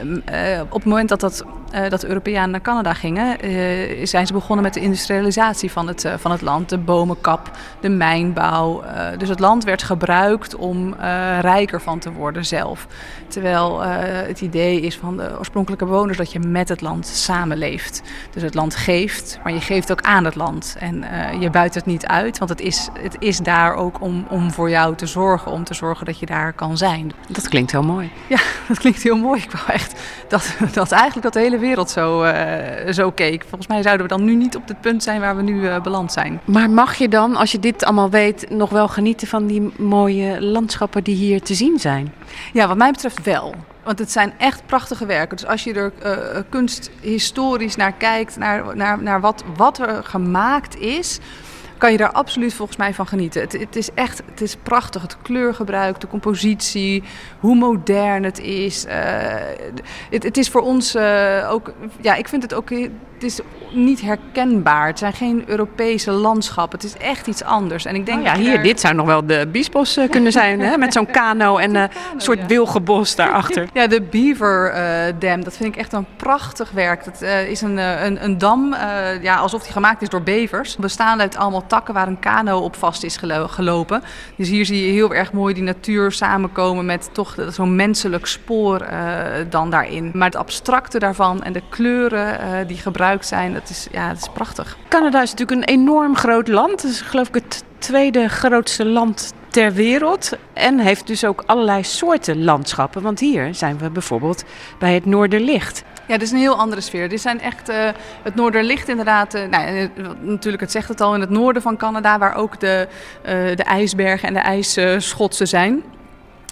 m- eh, op het moment dat, dat, eh, dat Europeanen naar Canada gingen, eh, zijn ze begonnen met de industrialisatie van het, eh, van het land. De bomenkap, de mijnbouw. Eh, dus het land werd gebruikt om eh, rijker van te worden zelf. Terwijl eh, het idee is van de oorspronkelijke bewoners dat je met het land samenleeft. Dus het land geeft, maar je geeft ook aan het land. En eh, je buit het niet uit, want het is, het is daar ook om, om voor jou te zorgen. Om te zorgen dat je daar kan zijn. Dat klinkt heel mooi. Ja, dat klinkt heel mooi. Ik wou echt dat, dat eigenlijk dat de hele wereld zo, eh, zo keek. Volgens mij zouden we dan nu niet op het punt zijn waar we nu beland zijn. Maar mag je dan, als je dit allemaal weet, nog wel genieten van die mooie landschappen die hier te zien zijn? Ja, wat mij betreft wel. Want het zijn echt prachtige werken. Dus als je er eh, kunsthistorisch naar kijkt, naar, naar, naar wat, wat er gemaakt is, kan je daar absoluut volgens mij van genieten. Het, het is echt het is prachtig. Het kleurgebruik, de compositie, hoe modern het is. Eh, het, het is voor ons ook, ja, ik vind het ook, het is niet herkenbaar. Het zijn geen Europese landschappen. Het is echt iets anders. En ik denk Oh ja, hier, dit zou nog wel de Biesbos eh, kunnen zijn, hè? met zo'n kano en eh, een soort wilgenbos daarachter. Ja, de Beaver eh, Dam, dat vind ik echt een prachtig werk. Dat eh, is een, eh, een, een dam, eh, ja, alsof die gemaakt is door bevers. Bestaande uit allemaal takken waar een kano op vast is gelo- gelopen. Dus hier zie je heel erg mooi die natuur samenkomen met toch zo'n menselijk spoor eh, dan daarin. Maar het abstracte daarvan en de kleuren eh, die gebruikt zijn, dat is, ja, dat is prachtig. Canada is natuurlijk een enorm groot land. Het is geloof ik het tweede grootste land ter wereld. En heeft dus ook allerlei soorten landschappen. Want hier zijn we bijvoorbeeld bij het Noorderlicht. Ja, dit is een heel andere sfeer. Dit zijn echt eh, het Noorderlicht inderdaad. eh, nou, eh, natuurlijk, het zegt het al, in het noorden van Canada, waar ook de, de ijsbergen en de ijsschotsen zijn.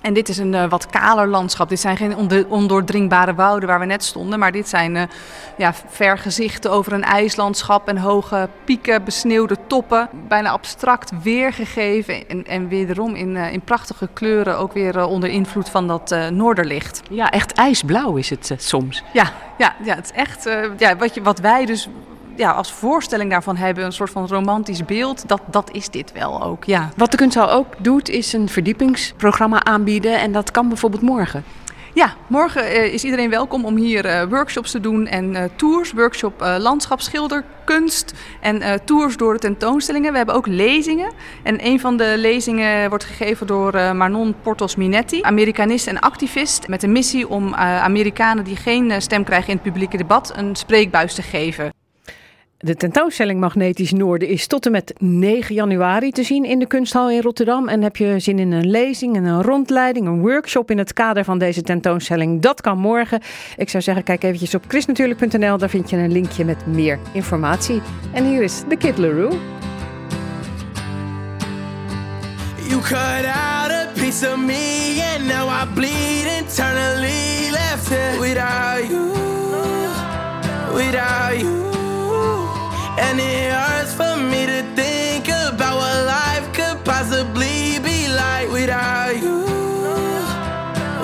En dit is een eh, wat kaler landschap. Dit zijn geen onde- ondoordringbare wouden waar we net stonden. Maar dit zijn eh, ja, vergezichten over een ijslandschap en hoge pieken, besneeuwde toppen. Bijna abstract weergegeven. En, en wederom in, eh, in prachtige kleuren. Ook weer onder invloed van dat noorderlicht. Ja, echt ijsblauw is het soms. Ja, ja, ja, het is echt ja, wat, je, wat wij dus ja, als voorstelling daarvan hebben, een soort van romantisch beeld, dat, dat is dit wel ook. Ja. Wat de kunsthal ook doet, is een verdiepingsprogramma aanbieden. En dat kan bijvoorbeeld morgen. Ja, morgen eh, is iedereen welkom om hier eh, workshops te doen en eh, tours. Workshop eh, landschapsschilderkunst en tours door de tentoonstellingen. We hebben ook lezingen. En een van de lezingen wordt gegeven door Manon Portos Minetti, Amerikanist en activist. Met de missie om Amerikanen die geen stem krijgen in het publieke debat een spreekbuis te geven. De tentoonstelling Magnetisch Noorden is tot en met 9 januari te zien in de Kunsthal in Rotterdam. En heb je zin in een lezing, en een rondleiding, een workshop in het kader van deze tentoonstelling? Dat kan morgen. Ik zou zeggen, kijk eventjes op chrisnatuurlijk.nl. Daar vind je een linkje met meer informatie. En hier is The Kid Larue. You cut out a piece of me, and now I bleed internally. Left without you, without you. And it hurts for me to think about what life could possibly be like without you,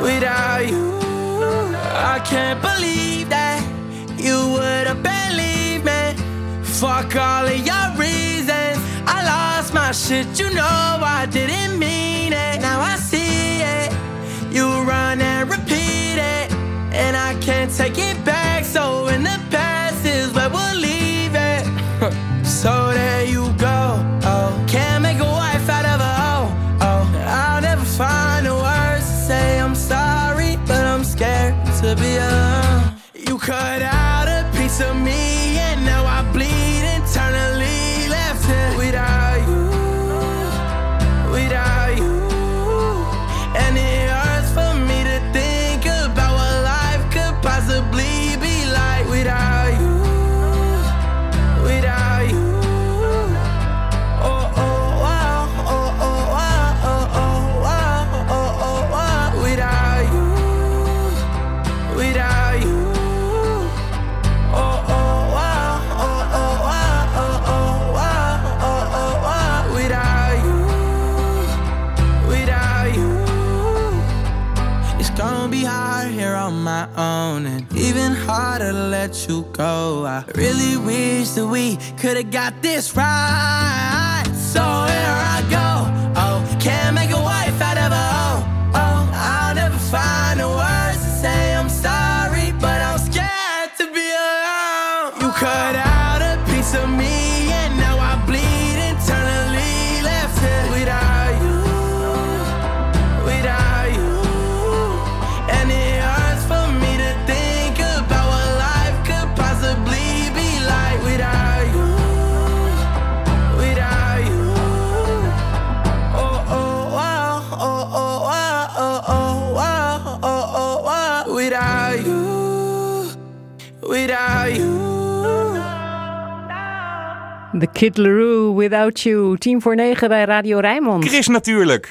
without you. I can't believe that you would have believed me. Fuck all of your reasons. I lost my shit, you know I didn't mean it. Now I see it. You run and repeat it. And I can't take it back. So in the past is where we'll leave you go. I really wish that we could have got this right. So without you. The Kid Larue, Without You. Tien voor negen bij Radio Rijnmond. Chris natuurlijk.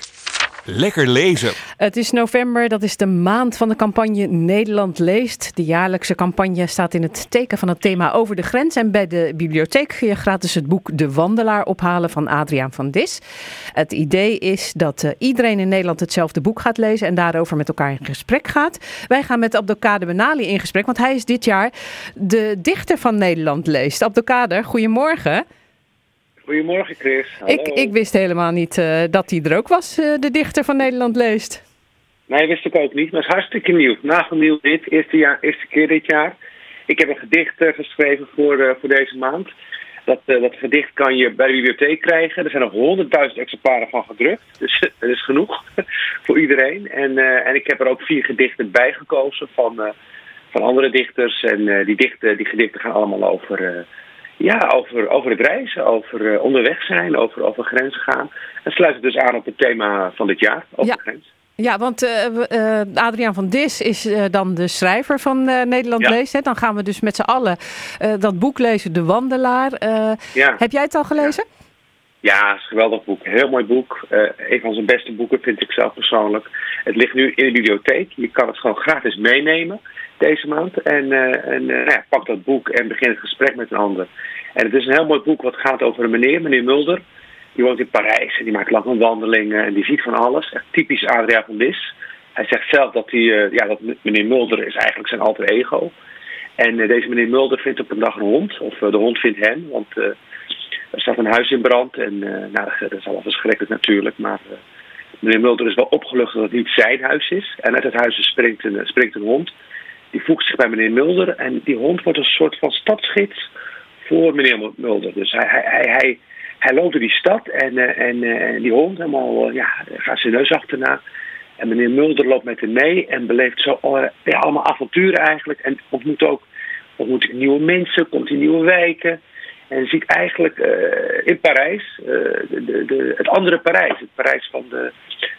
Lekker lezen. Het is november, dat is de maand van de campagne Nederland leest. De jaarlijkse campagne staat in het teken van het thema over de grens. En bij de bibliotheek kun je gratis het boek De Wandelaar ophalen van Adriaan van Dis. Het idee is dat eh, iedereen in Nederland hetzelfde boek gaat lezen en daarover met elkaar in gesprek gaat. Wij gaan met Abdelkader Benali in gesprek, want hij is dit jaar de dichter van Nederland leest. Abdelkader, goedemorgen. Goedemorgen Chris. Ik, ik wist helemaal niet eh, dat hij er ook was, eh, de dichter van Nederland leest. Nee, wist ik ook niet. Maar het is hartstikke nieuw. Nagelnieuw dit. Eerste, jaar, eerste keer dit jaar. Ik heb een gedicht eh, geschreven voor, voor deze maand. Dat, dat gedicht kan je bij de bibliotheek krijgen. Er zijn nog honderdduizend exemplaren van gedrukt. Dus dat is genoeg voor iedereen. En, en ik heb er ook vier gedichten bij gekozen van, van andere dichters. En die, dichten, die gedichten gaan allemaal over, ja, over, over het reizen, over eh, onderweg zijn, over, over grenzen gaan. En sluit het dus aan op het thema van dit jaar, over Ja. grens. Ja, want eh, eh, Adriaan van Dis is dan de schrijver van Nederland Ja. leest. Hè? Dan gaan we dus met z'n allen dat boek lezen, De Wandelaar. Ja. Heb jij het al gelezen? Ja, het is een geweldig boek. Een heel mooi boek. Een van zijn beste boeken vind ik zelf persoonlijk. Het ligt nu in de bibliotheek. Je kan het gewoon gratis meenemen deze maand. En, eh, en eh, nou ja, pak dat boek en begin het gesprek met een ander. En het is een heel mooi boek wat gaat over een meneer, meneer Mulder. Die woont in Parijs en die maakt lange wandelingen en die ziet van alles. Echt typisch Adriaan van Dis. Hij zegt zelf dat, hij, eh, ja, dat meneer Mulder is eigenlijk zijn alter ego. En deze meneer Mulder vindt op een dag een hond. Of de hond vindt hem, want... er staat een huis in brand en nou, dat is allemaal verschrikkelijk natuurlijk. Maar meneer Mulder is wel opgelucht dat het niet zijn huis is. En uit het huis springt een, springt een hond. Die voegt zich bij meneer Mulder. En die hond wordt een soort van stadsgids voor meneer Mulder. Dus hij, hij, hij, hij, loopt door die stad en, eh, en, eh, en die hond helemaal, eh, ja, gaat zijn neus achterna. En meneer Mulder loopt met hem mee en beleeft zo ja, allemaal avonturen eigenlijk. En ontmoet ook ontmoet nieuwe mensen, komt in nieuwe wijken. En ziet eigenlijk in Parijs de, de, het andere Parijs. Het Parijs van de,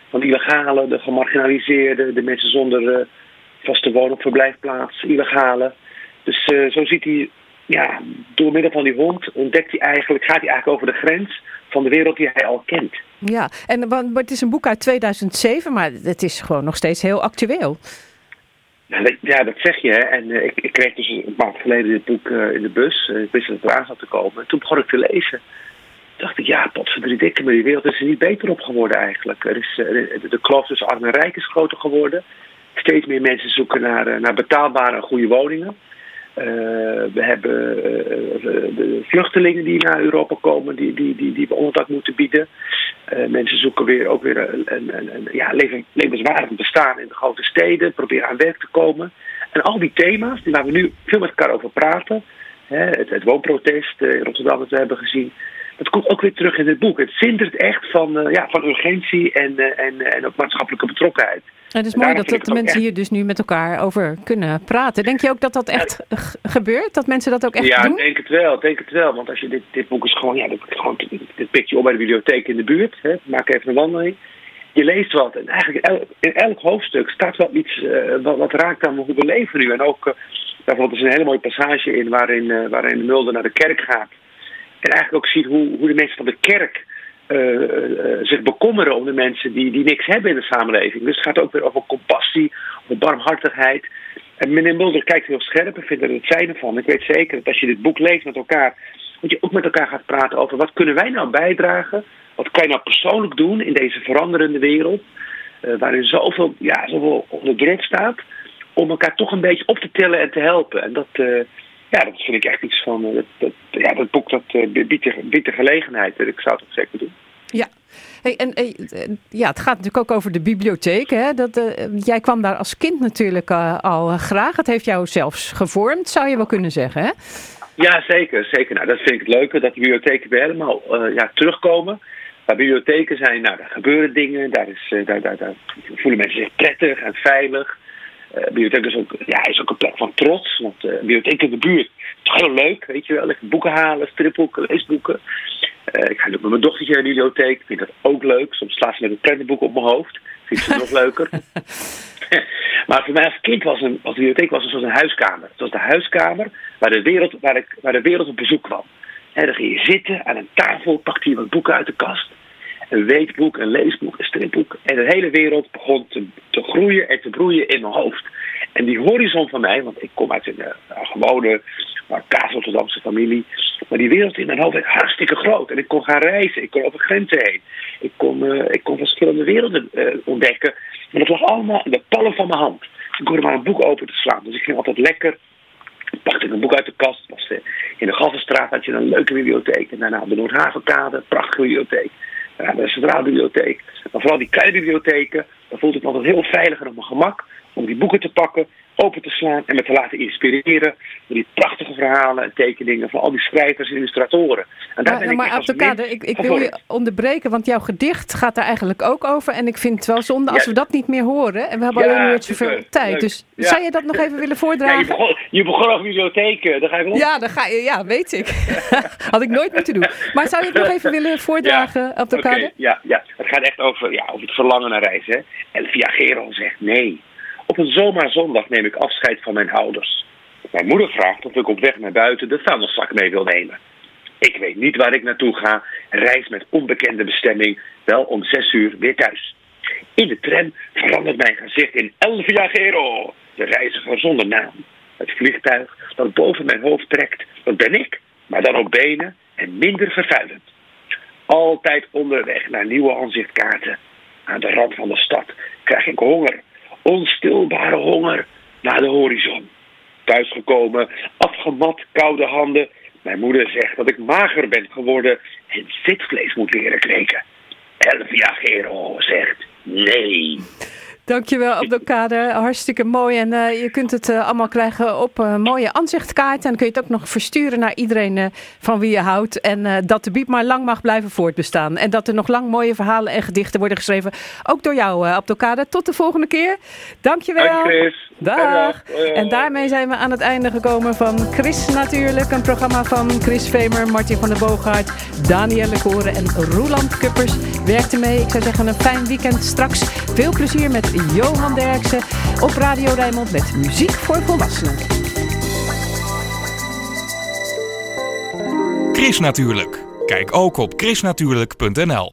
van de illegale, de gemarginaliseerden, de mensen zonder vaste woon- of verblijfplaats, illegale. Dus eh, zo ziet hij, ja, door middel van die hond ontdekt hij eigenlijk, gaat hij eigenlijk over de grens van de wereld die hij al kent. Ja, en wa- maar het is een boek uit 2007, maar het is gewoon nog steeds heel actueel. Ja, dat, zeg je. Hè. En eh, ik, ik kreeg dus een maand geleden dit boek eh, in de bus. Ik wist dat het eraan zat te komen. En toen begon ik te lezen. Toen dacht ik, ja, potverdrie dikke, maar die wereld is er niet beter op geworden eigenlijk. Er is, de kloof tussen arm en rijk is groter geworden. Steeds meer mensen zoeken naar, eh, naar betaalbare goede woningen. Eh, we hebben eh, de vluchtelingen die naar Europa komen, die, die, die, die we onderdak moeten bieden. Mensen zoeken weer ook weer een, een, een, levenswaardig bestaan in de grote steden, proberen aan werk te komen. En al die thema's, waar we nu veel met elkaar over praten, hè, het, het woonprotest in Rotterdam dat we hebben gezien, dat komt ook weer terug in het boek. Het zintert echt van, eh, ja, van urgentie en, eh, en, en ook maatschappelijke betrokkenheid. En het is mooi dat, dat de het mensen hier dus nu met elkaar over kunnen praten. Denk je ook dat dat echt gebeurt? Dat mensen dat ook echt ja, doen? ik denk het wel, ik denk het wel. Want als je dit, dit boek is gewoon, ja, dit, gewoon, dit pik je op bij de bibliotheek in de buurt. Hè, maak even een wandeling. Je leest wat en eigenlijk el- in elk hoofdstuk staat wel iets eh, wat, wat raakt aan hoe we leven nu. En ook, uh, bijvoorbeeld, er is een hele mooie passage in waarin, uh, waarin Mulder naar de kerk gaat. En eigenlijk ook ziet hoe, hoe de mensen van de kerk uh, uh, zich bekommeren om de mensen die, die niks hebben in de samenleving. Dus het gaat ook weer over compassie, over barmhartigheid. En meneer Mulder kijkt heel scherp en vindt er het zijne van. Ik weet zeker dat als je dit boek leest met elkaar, dat je ook met elkaar gaat praten over wat kunnen wij nou bijdragen? Wat kan je nou persoonlijk doen in deze veranderende wereld, uh, waarin zoveel, ja, zoveel onder druk staat, om elkaar toch een beetje op te tillen en te helpen. En dat, ja, dat vind ik echt iets van. eh, dat, ja, dat boek eh, biedt, de, biedt de gelegenheid. Ik zou het ook zeker doen. Ja. Hey, en eh, eh, ja, het gaat natuurlijk ook over de bibliotheek. Hè? Dat, eh, jij kwam daar als kind natuurlijk eh, al eh, graag. Het heeft jou zelfs gevormd, zou je wel kunnen zeggen. Hè? Ja, zeker. zeker. Nou, dat vind ik het leuke, dat de bibliotheken weer helemaal eh, ja, terugkomen. Waar bibliotheken zijn, nou, daar gebeuren dingen. Daar, is, eh, daar, daar, daar voelen mensen zich prettig en veilig. Eh bibliotheek is ook, ja, is ook een plek van trots. Want eh bibliotheek in de buurt toch heel leuk, weet je wel. Ik boeken halen, stripboeken, leesboeken. Eh, ik ga met mijn dochtertje naar de bibliotheek. Ik vind dat ook leuk. Soms slaat ze met een prentenboek op mijn hoofd. Vind ze nog leuker. Maar voor mij als kind was een, was de bibliotheek was een soort een huiskamer. Het was de huiskamer waar de wereld, waar ik, waar de wereld op bezoek kwam. En dan ging je zitten aan een tafel, pakte je wat boeken uit de kast. Een weekboek, een leesboek, een stripboek. En de hele wereld begon te, te groeien en te broeien in mijn hoofd. En die horizon van mij, want ik kom uit een eh, gewone maar kaas Rotterdamse familie. Maar die wereld in mijn hoofd werd hartstikke groot. En ik kon gaan reizen, ik kon over grenzen heen. Ik kon, eh, ik kon verschillende werelden eh, ontdekken. En dat lag allemaal in de palm van mijn hand. Ik hoorde maar een boek open te slaan. Dus ik ging altijd lekker pakte ik een boek uit de kast. Was, in de Gassenstraat had je een leuke bibliotheek. En daarna de Noordhavenkade, prachtige bibliotheek. Daarna de Centrale Bibliotheek. Maar vooral die kleine bibliotheken, daar voelde ik me altijd heel veilig en op mijn gemak. Om die boeken te pakken, open te slaan en me te laten inspireren. Door die prachtige verhalen en tekeningen van al die schrijvers en illustratoren. En daar ben ik maar Abdelkader, ik, ik wil je onderbreken, want jouw gedicht gaat daar eigenlijk ook over. En ik vind het wel zonde als Ja. we dat niet meer horen. En we hebben Ja, alleen nooit zoveel tijd. Leuk. Dus zou je dat nog even willen Ja, je, voordragen? begon, je begon over bibliotheken, daar ga ik op. Ja, dan ga je, ja, weet ik. Had ik nooit moeten doen. Maar zou je het nog even willen voordragen, Abdelkader? Ja, ja, het gaat echt over, ja, over het verlangen naar reizen. Hè. Elvia Gero zegt nee. Op een zomerzondag neem ik afscheid van mijn ouders. Mijn moeder vraagt of ik op weg naar buiten de vuilniszak mee wil nemen. Ik weet niet waar ik naartoe ga. Reis met onbekende bestemming. Wel om zes uur weer thuis. In de tram verandert mijn gezicht in El Viajero. De reiziger zonder naam. Het vliegtuig dat boven mijn hoofd trekt. Dat ben ik, maar dan op benen en minder vervuilend. Altijd onderweg naar nieuwe aanzichtkaarten. Aan de rand van de stad krijg ik honger. Onstilbare honger naar de horizon. Thuisgekomen, afgemat, koude handen. Mijn moeder zegt dat ik mager ben geworden en zitvlees moet leren kweken. Elvia Gero zegt nee. Dankjewel, Abdelkader. Hartstikke mooi. En eh, je kunt het eh, allemaal krijgen op een mooie aanzichtkaart. En dan kun je het ook nog versturen naar iedereen eh, van wie je houdt. En eh, dat de Biep maar lang mag blijven voortbestaan. En dat er nog lang mooie verhalen en gedichten worden geschreven. Ook door jou, Abdelkader. Tot de volgende keer. Dankjewel. Dank Chris. Dag. En daarmee zijn we aan het einde gekomen van Chris Natuurlijk. Een programma van Chris Vemer, Martin van der Boogaard, Danielle Koren en Roeland Kuppers werkten mee. Ik zou zeggen een fijn weekend straks. Veel plezier met Johan Derksen op Radio Rijnmond met muziek voor volwassenen. Chris Natuurlijk. Kijk ook op chrisnatuurlijk.nl